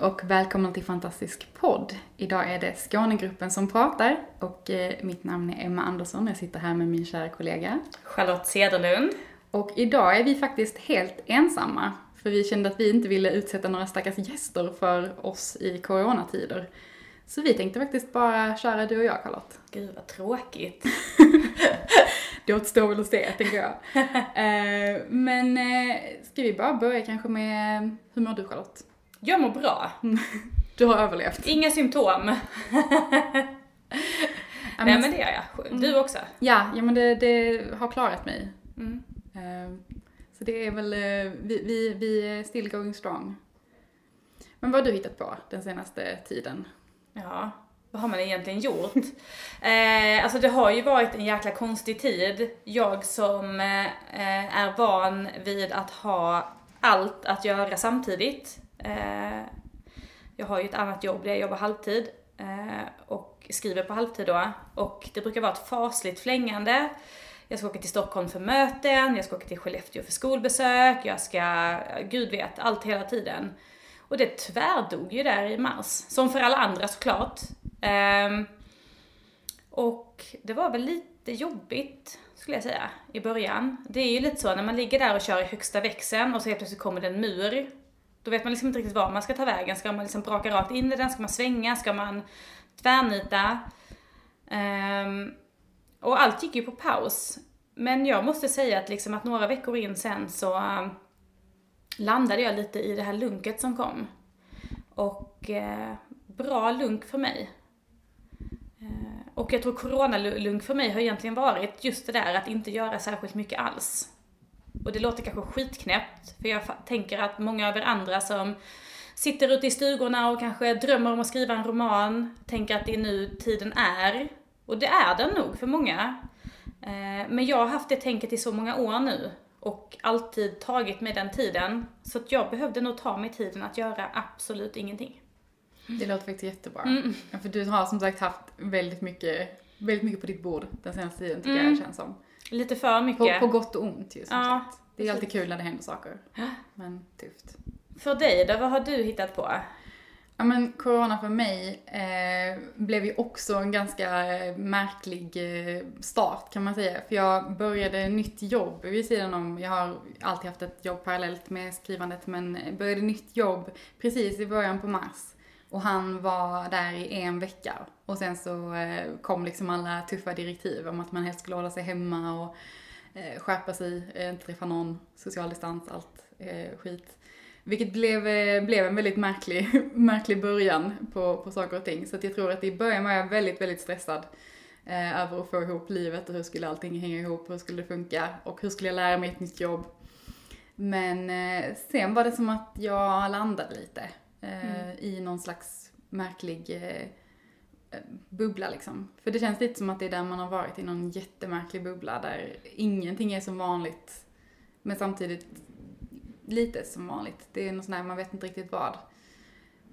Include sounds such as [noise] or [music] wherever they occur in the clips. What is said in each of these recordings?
Och välkommen till Fantastisk podd. Idag är det Skånegruppen som pratar och eh, mitt namn är Emma Andersson. Jag sitter här med min kära kollega. Charlotte Cederlund. Och idag är vi faktiskt helt ensamma. För vi kände att vi inte ville utsätta några stackars gäster för oss i coronatider. Så vi tänkte faktiskt bara köra du och jag, Charlotte. Gud vad tråkigt. [laughs] Det återstår väl att se, tänker jag. [laughs] Eh, Men eh, ska vi bara börja kanske med, hur mår du Charlotte? Jag mår bra. [laughs] Du har överlevt. Inga symptom. Ja, Nej men det gör jag. Du också? Ja, ja men det, det har klarat mig. Mm. Eh, Så det är väl, eh, vi, vi, vi är still going strong. Men vad har du hittat på den senaste tiden? Ja, vad har man egentligen gjort? [laughs] eh, alltså det har ju varit en jäkla konstig tid. Jag som eh, är van vid att ha allt att göra samtidigt. Eh, jag har ju ett annat jobb där jag jobbar halvtid eh, och skriver på halvtid då. Och det brukar vara ett fasligt flängande. Jag ska åka till Stockholm för möten, jag ska åka till Skellefteå för skolbesök, jag ska, gud vet, allt hela tiden. Och det tvärdog ju där i mars, som för alla andra såklart. Ehm, och det var väl lite jobbigt, skulle jag säga, i början. Det är ju lite så när man ligger där och kör i högsta växeln och så helt plötsligt kommer det en mur. Då vet man liksom inte riktigt var man ska ta vägen. Ska man liksom braka rakt in i den? Ska man svänga? Ska man tvärnita? Um, och allt gick ju på paus. Men jag måste säga att liksom att några veckor in sen så eh, landade jag lite i det här lunket som kom. Och uh, bra lunk för mig. Uh, och jag tror coronalunk för mig har egentligen varit just det där att inte göra särskilt mycket alls. Och det låter kanske skitknäppt, för jag tänker att många av er andra som sitter ute i stugorna och kanske drömmer om att skriva en roman, tänker att det är nu tiden är. Och det är den nog för många. Eh, Men jag har haft det tänket i så många år nu och alltid tagit mig den tiden. Så att jag behövde nog ta mig tiden att göra absolut ingenting. Det låter faktiskt jättebra. Mm. För du har som sagt haft väldigt mycket, väldigt mycket på ditt bord den senaste tiden tycker Mm. jag känns som. Lite för På, mycket. på gott och ont ju som Ja, sagt. Det är alltid kul när det händer saker. Men tufft. För dig då, vad har du hittat på? Ja men corona för mig eh, blev ju också en ganska eh, märklig eh, start kan man säga. För jag började nytt jobb vid sidan om, jag har alltid haft ett jobb parallellt med skrivandet men började nytt jobb precis i början på mars. Och han var där i en vecka. Och sen så eh, kom liksom alla tuffa direktiv om att man helst skulle hålla sig hemma och eh, skärpa sig, eh, inte träffa någon, social distans, allt eh, skit. Vilket blev, eh, blev en väldigt märklig, [laughs] märklig början på, på saker och ting. Så att jag tror att i början var jag väldigt, väldigt stressad eh, över att få ihop livet och hur skulle allting hänga ihop, hur skulle det funka och hur skulle jag lära mig ett nytt jobb. Men eh, sen var det som att jag landade lite Mm. Eh, i någon slags märklig eh, eh, bubbla liksom. För det känns lite som att det är där man har varit i någon jättemärklig bubbla där ingenting är som vanligt men samtidigt lite som vanligt. Det är något sånt där, man vet inte riktigt vad.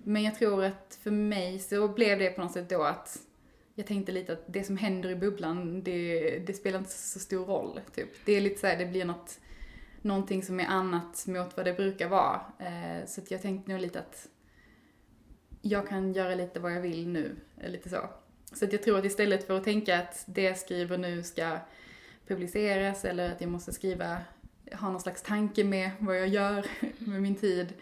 Men jag tror att för mig så blev det på något sätt då att jag tänkte lite att det som händer i bubblan, det, det spelar inte så stor roll. Typ. Det är lite så här, det blir något, någonting som är annat mot vad det brukar vara. Eh, så att jag tänkte nog lite att jag kan göra lite vad jag vill nu, eh, lite så. Så att jag tror att istället för att tänka att det jag skriver nu ska publiceras eller att jag måste skriva, ha någon slags tanke med vad jag gör [laughs] med min tid,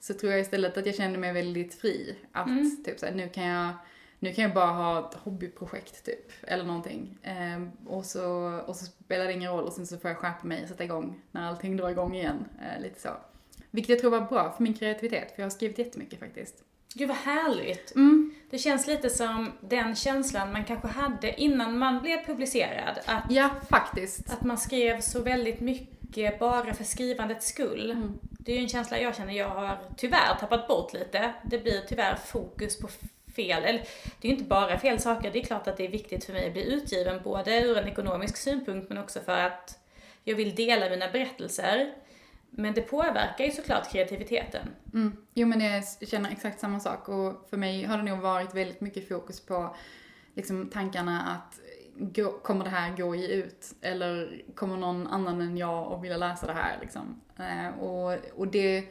så tror jag istället att jag kände mig väldigt fri. Att Mm. typ så här, nu kan jag nu kan jag bara ha ett hobbyprojekt typ, eller någonting. Ehm, och, så, och så spelar det ingen roll och sen så får jag skärpa mig och sätta igång när allting drar igång igen. Eh, lite så. Vilket jag tror var bra för min kreativitet, för jag har skrivit jättemycket faktiskt. Gud vad härligt. Mm. Det känns lite som den känslan man kanske hade innan man blev publicerad. Att, Ja, faktiskt. att man skrev så väldigt mycket bara för skrivandets skull. Mm. Det är ju en känsla jag känner jag har tyvärr tappat bort lite. Det blir tyvärr fokus på fel, eller det är ju inte bara fel saker. Det är klart att det är viktigt för mig att bli utgiven både ur en ekonomisk synpunkt men också för att jag vill dela mina berättelser. Men det påverkar ju såklart kreativiteten. Mm. Jo men jag känner exakt samma sak och för mig har det nog varit väldigt mycket fokus på liksom tankarna att kommer det här gå ge ut? Eller kommer någon annan än jag att vilja läsa det här liksom? Eh, och, och det,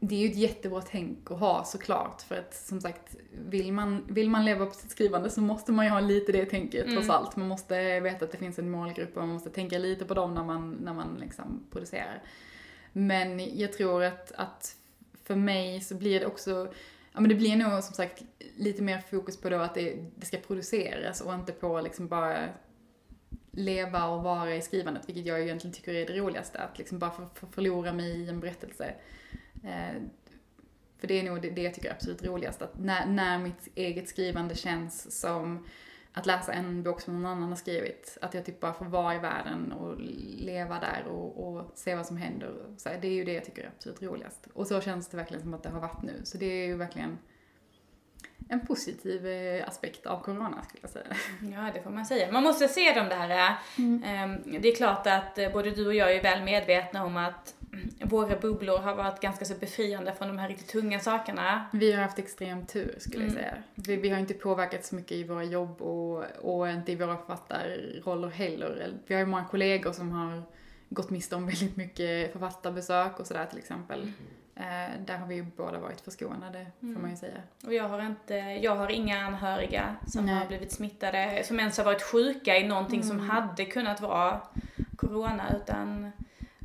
det är ju ett jättebra tänk att ha såklart för att som sagt vill man, vill man leva på sitt skrivande så måste man ju ha lite det tänket trots allt. Man måste veta att det finns en målgrupp och man måste tänka lite på dem när man, när man liksom producerar. Men jag tror att, att för mig så blir det också, ja men det blir nog som sagt lite mer fokus på då att det, det ska produceras och inte på liksom bara leva och vara i skrivandet, vilket jag egentligen tycker är det roligaste. Att liksom bara få för, förlora mig i en berättelse. Eh, för det är nog det, det jag tycker är absolut roligast, att när, när mitt eget skrivande känns som att läsa en bok som någon annan har skrivit. Att jag typ bara får vara i världen och leva där och, och se vad som händer. Så här, det är ju det jag tycker är absolut roligast. Och så känns det verkligen som att det har varit nu. Så det är ju verkligen en positiv eh, aspekt av corona skulle jag säga. Ja, det får man säga. Man måste se dem där. Mm. Det är klart att eh, både du och jag är väl medvetna om att våra bubblor har varit ganska så befriande från de här riktigt tunga sakerna. Vi har haft extrem tur skulle jag Mm. säga. Vi, vi har inte påverkats så mycket i våra jobb och, och inte i våra författarroller heller. Vi har ju många kollegor som har gått miste om väldigt mycket författarbesök och sådär till exempel. Eh, där har vi ju båda varit förskonade, får man ju säga. Och jag har inte, jag har inga anhöriga som Nej. har blivit smittade, som ens har varit sjuka i någonting som hade kunnat vara corona, utan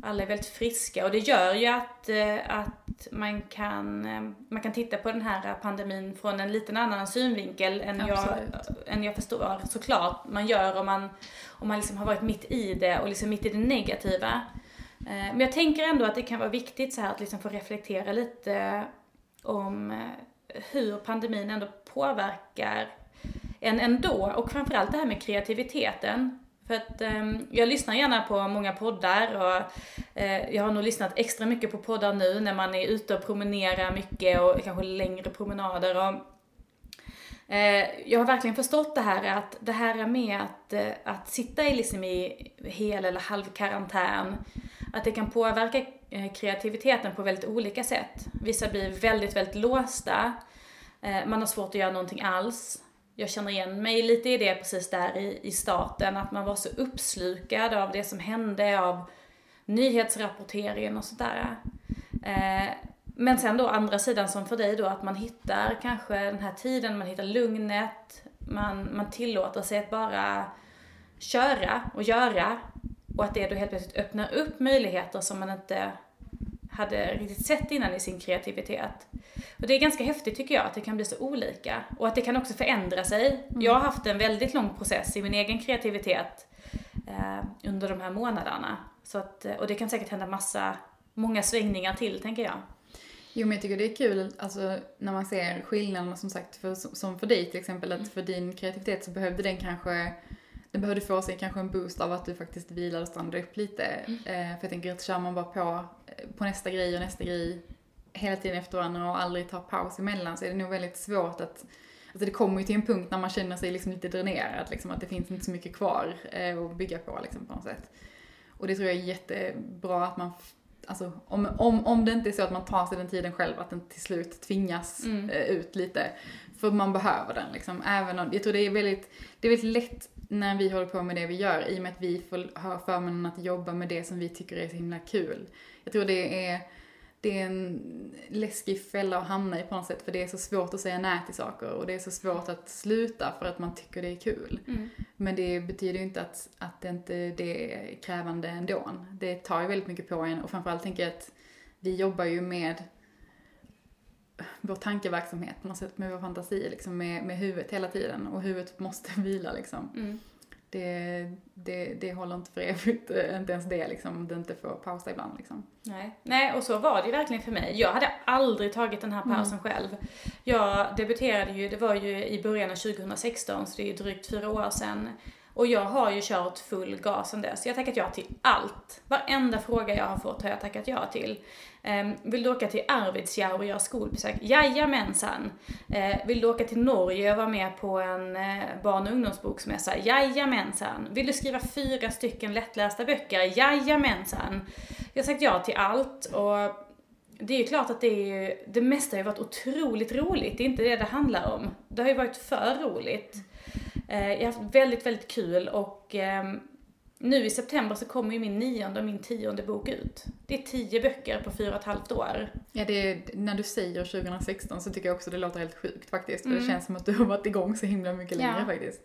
alla är väldigt friska. Och det gör ju att, eh, att man, kan, eh, man kan titta på den här pandemin från en liten annan synvinkel än jag, än jag förstår såklart man gör om man, om man liksom har varit mitt i det och liksom mitt i det negativa. Eh, men jag tänker ändå att det kan vara viktigt så här att liksom få reflektera lite om eh, hur pandemin ändå påverkar en ändå och framförallt det här med kreativiteten. För att ehm, jag lyssnar gärna på många poddar och eh, jag har nog lyssnat extra mycket på poddar nu när man är ute och promenerar mycket och kanske längre promenader och jag har verkligen förstått det här att det här är med att, att sitta i, liksom i hel eller halv karantän, att det kan påverka eh, kreativiteten på väldigt olika sätt. Vissa blir väldigt, väldigt låsta, eh, man har svårt att göra någonting alls. Jag känner igen mig lite i det precis där i, i starten, att man var så uppslukad av det som hände, av nyhetsrapporteringen och sådär. Eh, men sen då andra sidan som för dig då att man hittar kanske den här tiden, man hittar lugnet, man, man tillåter sig att bara köra och göra och att det då helt plötsligt öppnar upp möjligheter som man inte hade riktigt sett innan i sin kreativitet. Och det är ganska häftigt tycker jag att det kan bli så olika och att det kan också förändra sig. Jag har haft en väldigt lång process i min egen kreativitet eh, under de här månaderna. Så att, och det kan säkert hända massa, många svängningar till tänker jag. Jo men jag tycker det är kul, alltså när man ser skillnaderna som sagt, för, som för dig till exempel, att för din kreativitet så behövde den kanske, den behövde få sig kanske en boost av att du faktiskt vilade och stannade upp lite. Eh, för jag tänker att kör man bara på, eh, på nästa grej och nästa grej hela tiden efter varandra och aldrig tar paus emellan så är det nog väldigt svårt att Alltså det kommer ju till en punkt när man känner sig liksom lite dränerad, liksom, att det finns inte så mycket kvar eh, att bygga på liksom, på något sätt. Och det tror jag är jättebra att man Alltså om, om, om det inte är så att man tar sig den tiden själv, att den till slut tvingas Mm. eh, ut lite. För man behöver den liksom. Även om, jag tror det är väldigt, det är väldigt lätt när vi håller på med det vi gör, i och med att vi får ha förmånen att jobba med det som vi tycker är så himla kul. Jag tror det är, det är en läskig fälla att hamna i på något sätt, för det är så svårt att säga nej till saker och det är så svårt att sluta för att man tycker det är kul. Mm. Men det betyder ju inte att, att det inte det är krävande ändå. Det tar ju väldigt mycket på en och framförallt tänker jag att vi jobbar ju med vår tankeverksamhet på något sätt, med vår fantasi, liksom med, med huvudet hela tiden och huvudet måste [laughs] vila liksom. Mm. Det, det, det håller inte för evigt, eh, inte ens det liksom, om det inte får pausa ibland liksom. Nej. Nej, och så var det ju verkligen för mig. Jag hade aldrig tagit den här pausen själv. Jag debuterade ju, det var ju i början av 2016, så det är ju drygt fyra år sedan. Och jag har ju kört full gas sen dess. Jag har tackat ja till allt. Varenda fråga jag har fått har jag tackat ja till. Eh, vill du åka till Arvidsjaur och göra skolbesök? Jajamensan! Eh, vill du åka till Norge och vara med på en eh, barn och ungdomsboksmässa? Jajamensan! Vill du skriva fyra stycken lättlästa böcker? Jajamensan! Jag har sagt ja till allt och det är ju klart att det är ju, det mesta har ju varit otroligt roligt, det är inte det det handlar om. Det har ju varit för roligt. Uh, jag har haft väldigt, väldigt kul och um, nu i september så kommer ju min nionde och min tionde bok ut. Det är tio böcker på fyra och ett halvt år. Ja, det är, när du säger 2016 så tycker jag också det låter helt sjukt faktiskt. För mm. det känns som att du har varit igång så himla mycket längre ja. faktiskt.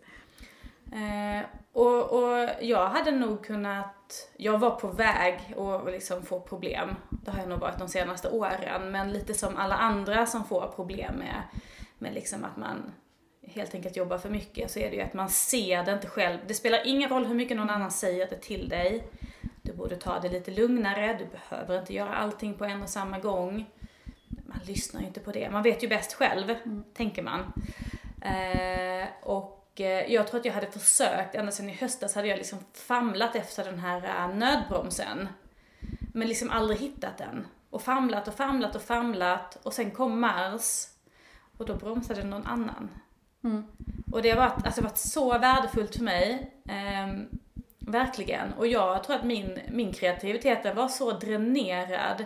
Eh, och, och jag hade nog kunnat, jag var på väg att liksom få problem. Det har jag nog varit de senaste åren. Men lite som alla andra som får problem med, med liksom att man helt enkelt jobbar för mycket så är det ju att man ser det inte själv. Det spelar ingen roll hur mycket någon annan säger det till dig. Du borde ta det lite lugnare, du behöver inte göra allting på en och samma gång. Man lyssnar ju inte på det, man vet ju bäst själv, mm. tänker man. Eh, och eh, jag tror att jag hade försökt, ända sedan i höstas hade jag liksom famlat efter den här uh, nödbromsen. Men liksom aldrig hittat den. Och famlat och famlat och famlat och sen kom Mars och då bromsade någon annan. Mm. Och det har varit, alltså, varit så värdefullt för mig. Eh, verkligen. Och jag tror att min, min kreativitet var så dränerad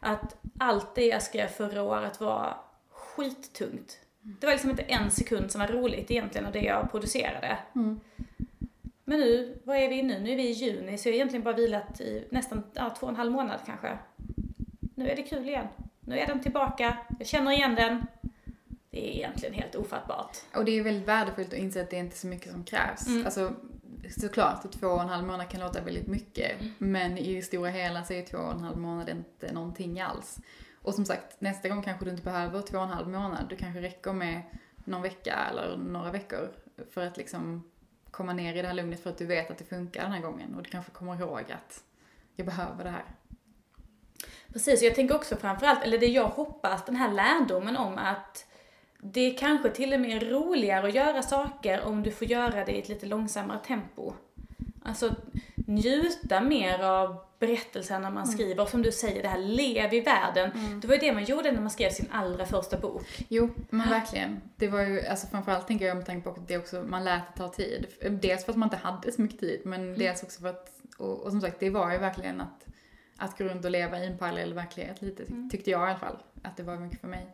att allt det jag skrev förra året var skittungt. Det var liksom inte en sekund som var roligt egentligen av det jag producerade. Mm. Men nu, vad är vi nu? Nu är vi i juni, så jag har egentligen bara vilat i nästan ja, två och en halv månad kanske. Nu är det kul igen. Nu är den tillbaka, jag känner igen den, det är egentligen helt ofattbart. Och det är väldigt värdefullt att inse att det är inte så mycket som krävs. Mm. Alltså, såklart att två och en halv månad kan låta väldigt mycket, mm. men i det stora hela så är två och en halv månad inte någonting alls. Och som sagt, nästa gång kanske du inte behöver två och en halv månad. Du kanske räcker med någon vecka eller några veckor för att liksom komma ner i det här lugnet för att du vet att det funkar den här gången. Och du kanske kommer ihåg att jag behöver det här. Precis, och jag tänker också framförallt, eller det jag hoppas, den här lärdomen om att det är kanske till och med roligare att göra saker om du får göra det i ett lite långsammare tempo. Alltså njuta mer av berättelsen när man mm. skriver, och som du säger, det här lev i världen. Mm. Det var ju det man gjorde när man skrev sin allra första bok. Jo, men verkligen. Det var ju, alltså framförallt tänker jag med tanke på att det också, man lät det ta tid. Dels för att man inte hade så mycket tid, men mm. dels också för att, och, och, som sagt, det var ju verkligen att, att gå runt och leva i en parallell verklighet lite, mm. tyckte jag i alla fall. Att det var mycket för mig.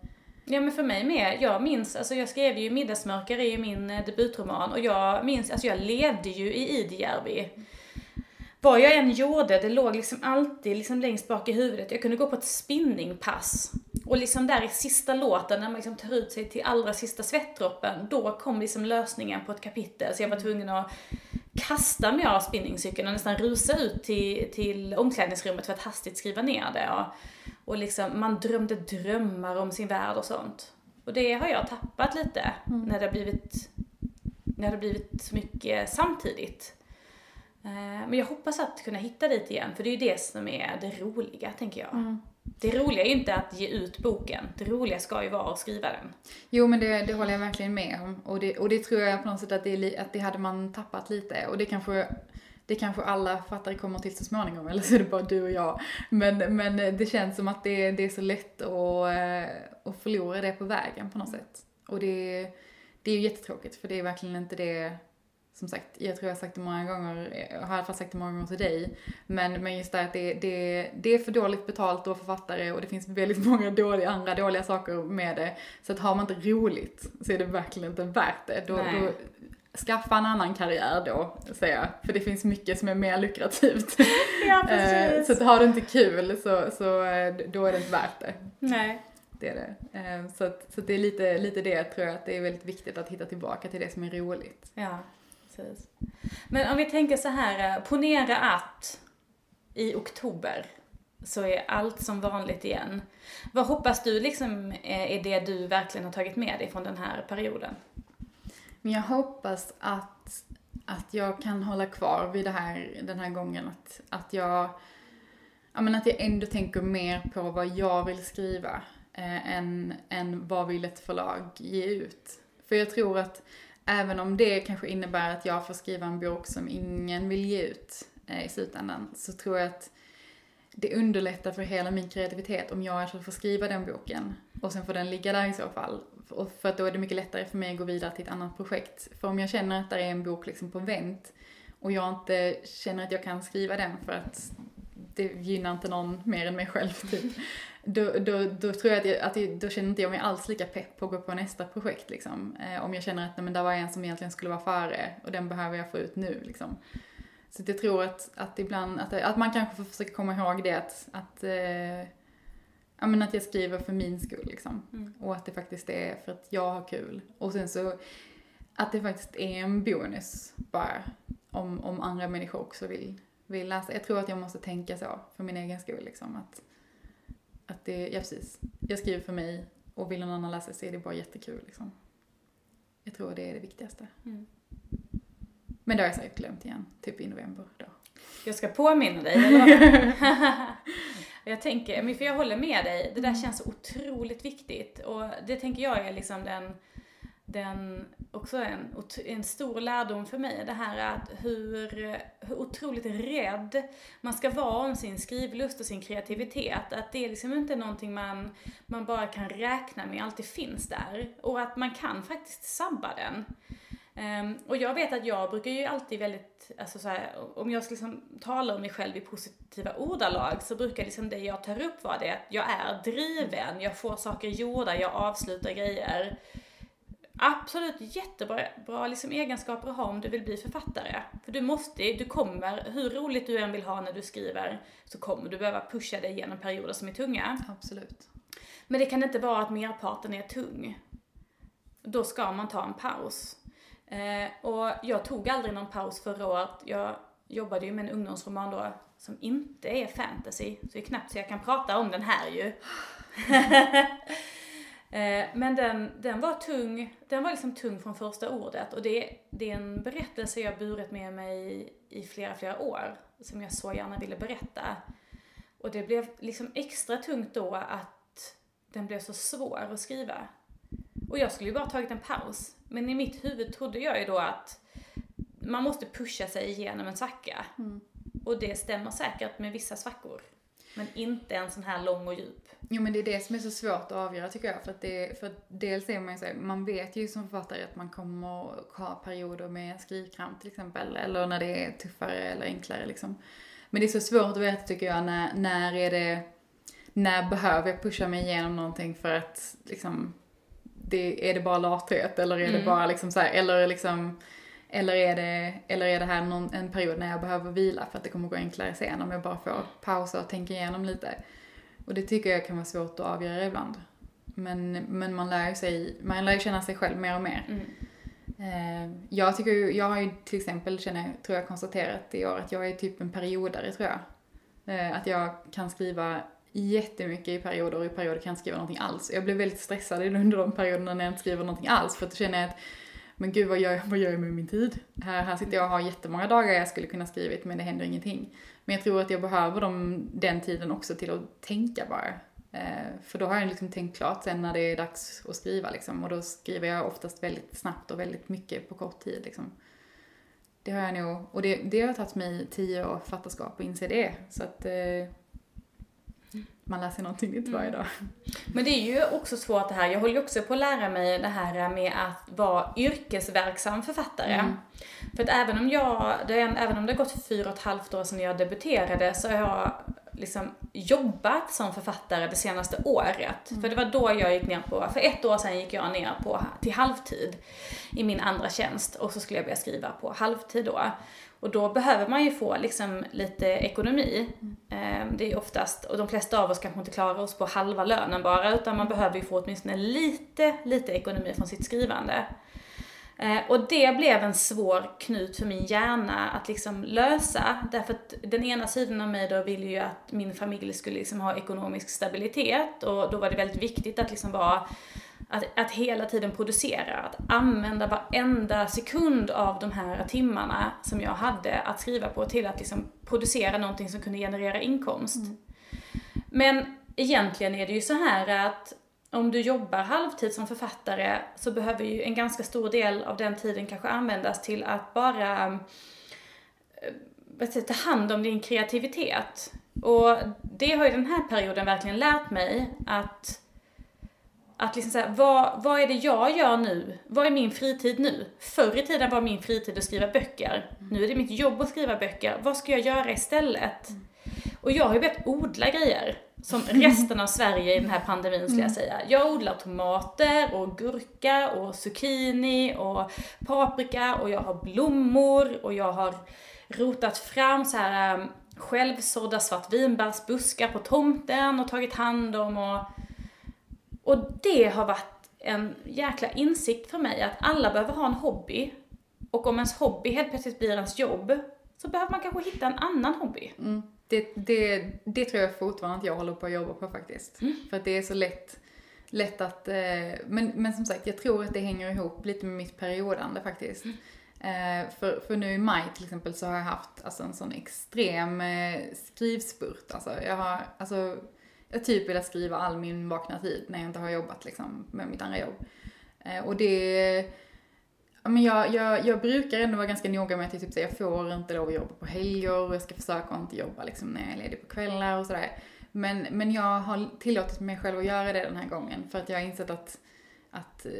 Ja men för mig med. Jag minns, alltså jag skrev ju Middagsmörkare i min eh, debutroman och jag minns, alltså jag levde ju i Idjärvi. Vad jag än gjorde, det låg liksom alltid liksom längst bak i huvudet. Jag kunde gå på ett spinningpass. Och liksom där i sista låten, när man liksom tar ut sig till allra sista svettdroppen, då kom liksom lösningen på ett kapitel. Så jag var tvungen att kasta mig av spinningcykeln och nästan rusa ut till, till omklädningsrummet för att hastigt skriva ner det. Och, och liksom, man drömde drömmar om sin värld och sånt. Och det har jag tappat lite mm. när det har blivit, när det har blivit så mycket samtidigt. Eh, men jag hoppas att kunna hitta dit igen, för det är ju det som är det roliga, tänker jag. Mm. Det roliga är ju inte att ge ut boken, det roliga ska ju vara att skriva den. Jo men det, det håller jag verkligen med om. Och det, och det tror jag på något sätt att det, att det hade man tappat lite. Och det kanske det kanske alla fattare kommer till så småningom, eller så är det bara du och jag. Men, men det känns som att det, det är så lätt att, eh, att förlora det på vägen på något sätt. Och det, det är ju jättetråkigt, för det är verkligen inte det som sagt, jag tror jag har sagt det många gånger, jag har i alla fall sagt det många gånger till dig, men, men just det att det, det, det är för dåligt betalt då författare och det finns väldigt [laughs] många dåliga, andra dåliga saker med det. Så att har man inte roligt så är det verkligen inte värt det. Då, då skaffa en annan karriär då, säger jag. För det finns mycket som är mer lukrativt. [laughs] Ja, precis. Eh, så att har du inte kul så, så eh, då är det inte värt det. Nej. Det är det. Eh, så, att, så att det är lite, lite det tror jag att det är väldigt viktigt att hitta tillbaka till det som är roligt. Ja, precis. Men om vi tänker så här, ponera att i oktober så är allt som vanligt igen. Vad hoppas du liksom är det du verkligen har tagit med dig från den här perioden? Men jag hoppas att, att jag kan hålla kvar vid det här den här gången. Att, att jag ja, men att jag ändå tänker mer på vad jag vill skriva eh, än, än vad vill ett förlag ge ut. För jag tror att även om det kanske innebär att jag får skriva en bok som ingen vill ge ut eh, i slutändan, så tror jag att det underlättar för hela min kreativitet om jag alltså får skriva den boken och sen får den ligga där i så fall. Och för att då är det mycket lättare för mig att gå vidare till ett annat projekt. För om jag känner att det är en bok liksom på vänt och jag inte känner att jag kan skriva den för att det gynnar inte någon mer än mig själv [laughs] typ. Då, då, då tror jag att, jag, att jag, då känner inte jag mig alls lika pepp på att gå på nästa projekt liksom. Eh, om jag känner att nej, men där var en som egentligen skulle vara före och den behöver jag få ut nu liksom. Så jag tror att, att ibland, att, att man kanske får försöka komma ihåg det att, att, eh, ja, men att jag skriver för min skull liksom. Mm. Och att det faktiskt är för att jag har kul. Och sen så att det faktiskt är en bonus bara om, om andra människor också vill, vill läsa. Jag tror att jag måste tänka så för min egen skull liksom. Att, att det, ja precis, jag skriver för mig och vill någon annan läsa så är det bara jättekul liksom. Jag tror det är det viktigaste. Mm. Men det har jag säkert glömt igen, typ i november då. Jag ska påminna dig, eller? [laughs] Jag tänker, för jag håller med dig, det där känns så otroligt viktigt och det tänker jag är liksom den, den också en, en stor lärdom för mig, det här att hur, hur otroligt rädd man ska vara om sin skrivlust och sin kreativitet. Att det är liksom inte någonting man, man bara kan räkna med alltid finns där. Och att man kan faktiskt sabba den. Ehm, och jag vet att jag brukar ju alltid väldigt, alltså så här, om jag ska liksom tala om mig själv i positiva ordalag så brukar liksom det jag tar upp vara det att jag är driven, jag får saker gjorda, jag avslutar grejer. Absolut jättebra bra liksom egenskaper att ha om du vill bli författare. För du måste, du kommer, hur roligt du än vill ha när du skriver, så kommer du behöva pusha dig genom perioder som är tunga. Absolut. Men det kan inte vara att merparten är tung. Då ska man ta en paus. Eh, och jag tog aldrig någon paus förra året. Jag jobbade ju med en ungdomsroman då som inte är fantasy. Så det är knappt så jag kan prata om den här ju. [laughs] eh, men den, den var tung, den var liksom tung från första ordet. Och det, det är en berättelse jag burit med mig i flera, flera år. Som jag så gärna ville berätta. Och det blev liksom extra tungt då att den blev så svår att skriva. Och jag skulle ju bara tagit en paus. Men i mitt huvud trodde jag ju då att man måste pusha sig igenom en svacka. Mm. Och det stämmer säkert med vissa svackor. Men inte en sån här lång och djup. Jo men det är det som är så svårt att avgöra tycker jag. För att, det, för att dels är man ju så här, man vet ju som författare att man kommer att ha perioder med skrivkramp till exempel. Eller när det är tuffare eller enklare liksom. Men det är så svårt att veta tycker jag, när, när är det, när behöver jag pusha mig igenom någonting för att liksom, det, är det bara lathet eller är det Mm. bara liksom så här, eller liksom, eller är det, eller är det här någon, en period när jag behöver vila för att det kommer gå enklare sen om jag bara får pausa och tänka igenom lite. Och det tycker jag kan vara svårt att avgöra ibland. Men, men man lär ju sig, man lär ju känna sig själv mer och mer. Mm. Eh, jag tycker ju, jag har ju till exempel, känner, tror jag konstaterat i år att jag är typ en periodare tror jag. Eh, att jag kan skriva jättemycket i perioder och i perioder kan jag inte skriva någonting alls. Jag blir väldigt stressad under de perioderna när jag inte skriver någonting alls för att då känner jag att men gud vad gör, jag- vad gör jag med min tid? Här, här sitter jag och har jättemånga dagar jag skulle kunna skrivit men det händer ingenting. Men jag tror att jag behöver dem, den tiden också till att tänka bara. Eh, för då har jag liksom tänkt klart sen när det är dags att skriva liksom. Och då skriver jag oftast väldigt snabbt och väldigt mycket på kort tid liksom. Det har jag nog, och det, det har tagit mig tio år författarskap att inse det. Så att eh, man lär sig någonting nytt varje dag. Men det är ju också svårt det här, jag håller ju också på att lära mig det här med att vara yrkesverksam författare. Mm. För att även om jag, det är, även om det har gått fyra och ett halvt år sedan jag debuterade så har jag liksom jobbat som författare det senaste året. För det var då jag gick ner på, för ett år sedan gick jag ner på, till halvtid i min andra tjänst och så skulle jag börja skriva på halvtid då. Och då behöver man ju få liksom lite ekonomi. Mm. Det är oftast, och de flesta av oss kanske inte klarar oss på halva lönen bara, utan man behöver ju få åtminstone lite, lite ekonomi från sitt skrivande. Eh, Och det blev en svår knut för min hjärna att liksom lösa. Därför att den ena sidan av mig då ville ju att min familj skulle liksom ha ekonomisk stabilitet och då var det väldigt viktigt att liksom vara att, att hela tiden producera, att använda varenda sekund av de här timmarna som jag hade att skriva på till att liksom producera någonting som kunde generera inkomst. Mm. Men egentligen är det ju så här att om du jobbar halvtid som författare så behöver ju en ganska stor del av den tiden kanske användas till att bara ta hand om din kreativitet. Och det har ju den här perioden verkligen lärt mig att att liksom säga, vad, vad är det jag gör nu? Vad är min fritid nu? Förr i tiden var min fritid att skriva böcker. Nu är det mitt jobb att skriva böcker. Vad ska jag göra istället? Och jag har ju börjat odla grejer. Som resten av Sverige i den här pandemin skulle jag mm. säga. Jag odlar tomater och gurka och zucchini och paprika och jag har blommor och jag har rotat fram så här um, självsådda svartvinbärsbuskar på tomten och tagit hand om och och det har varit en jäkla insikt för mig att alla behöver ha en hobby. Och om ens hobby helt plötsligt blir ens jobb, så behöver man kanske hitta en annan hobby. Mm. Det, det, det tror jag fortfarande att jag håller på att jobba på faktiskt. Mm. För att det är så lätt, lätt att, eh, men, men som sagt, jag tror att det hänger ihop lite med mitt periodande faktiskt. Mm. Eh, för, för nu i maj till exempel så har jag haft alltså, en sån extrem eh, skrivspurt. Alltså, jag har, alltså jag typ velat skriva all min vakna tid när jag inte har jobbat liksom med mitt andra jobb. Eh, och det, men jag, jag, jag brukar ändå vara ganska noga med att jag typ säger jag får inte lov att jobba på helger och jag ska försöka att inte jobba liksom när jag är ledig på kvällar och sådär. Men, men jag har tillåtit mig själv att göra det den här gången för att jag har insett att, att eh,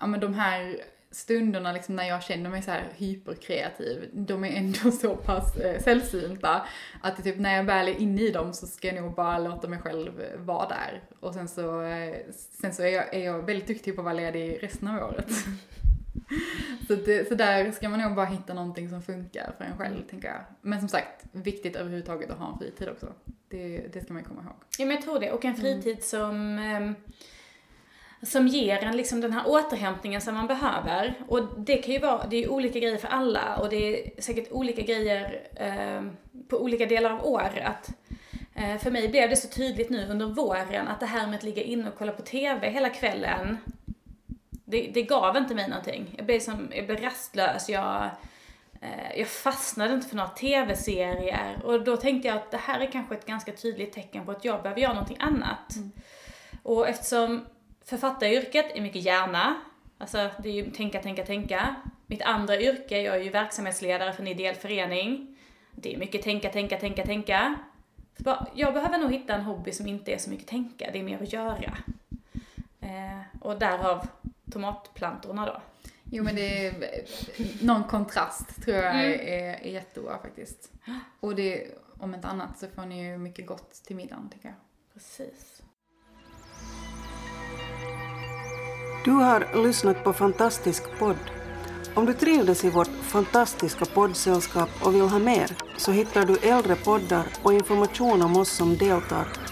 ja men de här stunderna liksom när jag känner mig så här hyperkreativ, de är ändå [laughs] så pass eh, sällsynta att det typ när jag väl är inne i dem så ska jag nog bara låta mig själv vara där. Och sen så, eh, sen så är, jag, är jag väldigt duktig på att vara ledig resten av året. [laughs] [laughs] så, det, så där ska man nog bara hitta någonting som funkar för en själv, mm. tänker jag. Men som sagt, viktigt överhuvudtaget att ha en fritid också. Det, det ska man ju komma ihåg. Ja men jag tror det, och en fritid mm. som um som ger en liksom den här återhämtningen som man behöver. Och det kan ju vara, det är ju olika grejer för alla och det är säkert olika grejer eh, på olika delar av året. Eh, för mig blev det så tydligt nu under våren att det här med att ligga inne och kolla på TV hela kvällen, det, det gav inte mig någonting. Jag blev, som, jag blev rastlös, jag, eh, jag fastnade inte för några TV-serier och då tänkte jag att det här är kanske ett ganska tydligt tecken på att jag behöver göra någonting annat. Mm. Och eftersom Författaryrket är mycket hjärna. Alltså det är ju tänka, tänka, tänka. Mitt andra yrke, jag är ju verksamhetsledare för en ideell förening. Det är mycket tänka, tänka, tänka, tänka. Jag behöver nog hitta en hobby som inte är så mycket tänka, det är mer att göra. Eh, och därav tomatplantorna då. Jo men det är någon kontrast tror jag mm. är, är jättebra faktiskt. Och det, om inte annat så får ni ju mycket gott till middagen tycker jag. Precis. Du har lyssnat på Fantastisk podd. Om du trivdes i vårt fantastiska poddsällskap och vill ha mer så hittar du äldre poddar och information om oss som deltar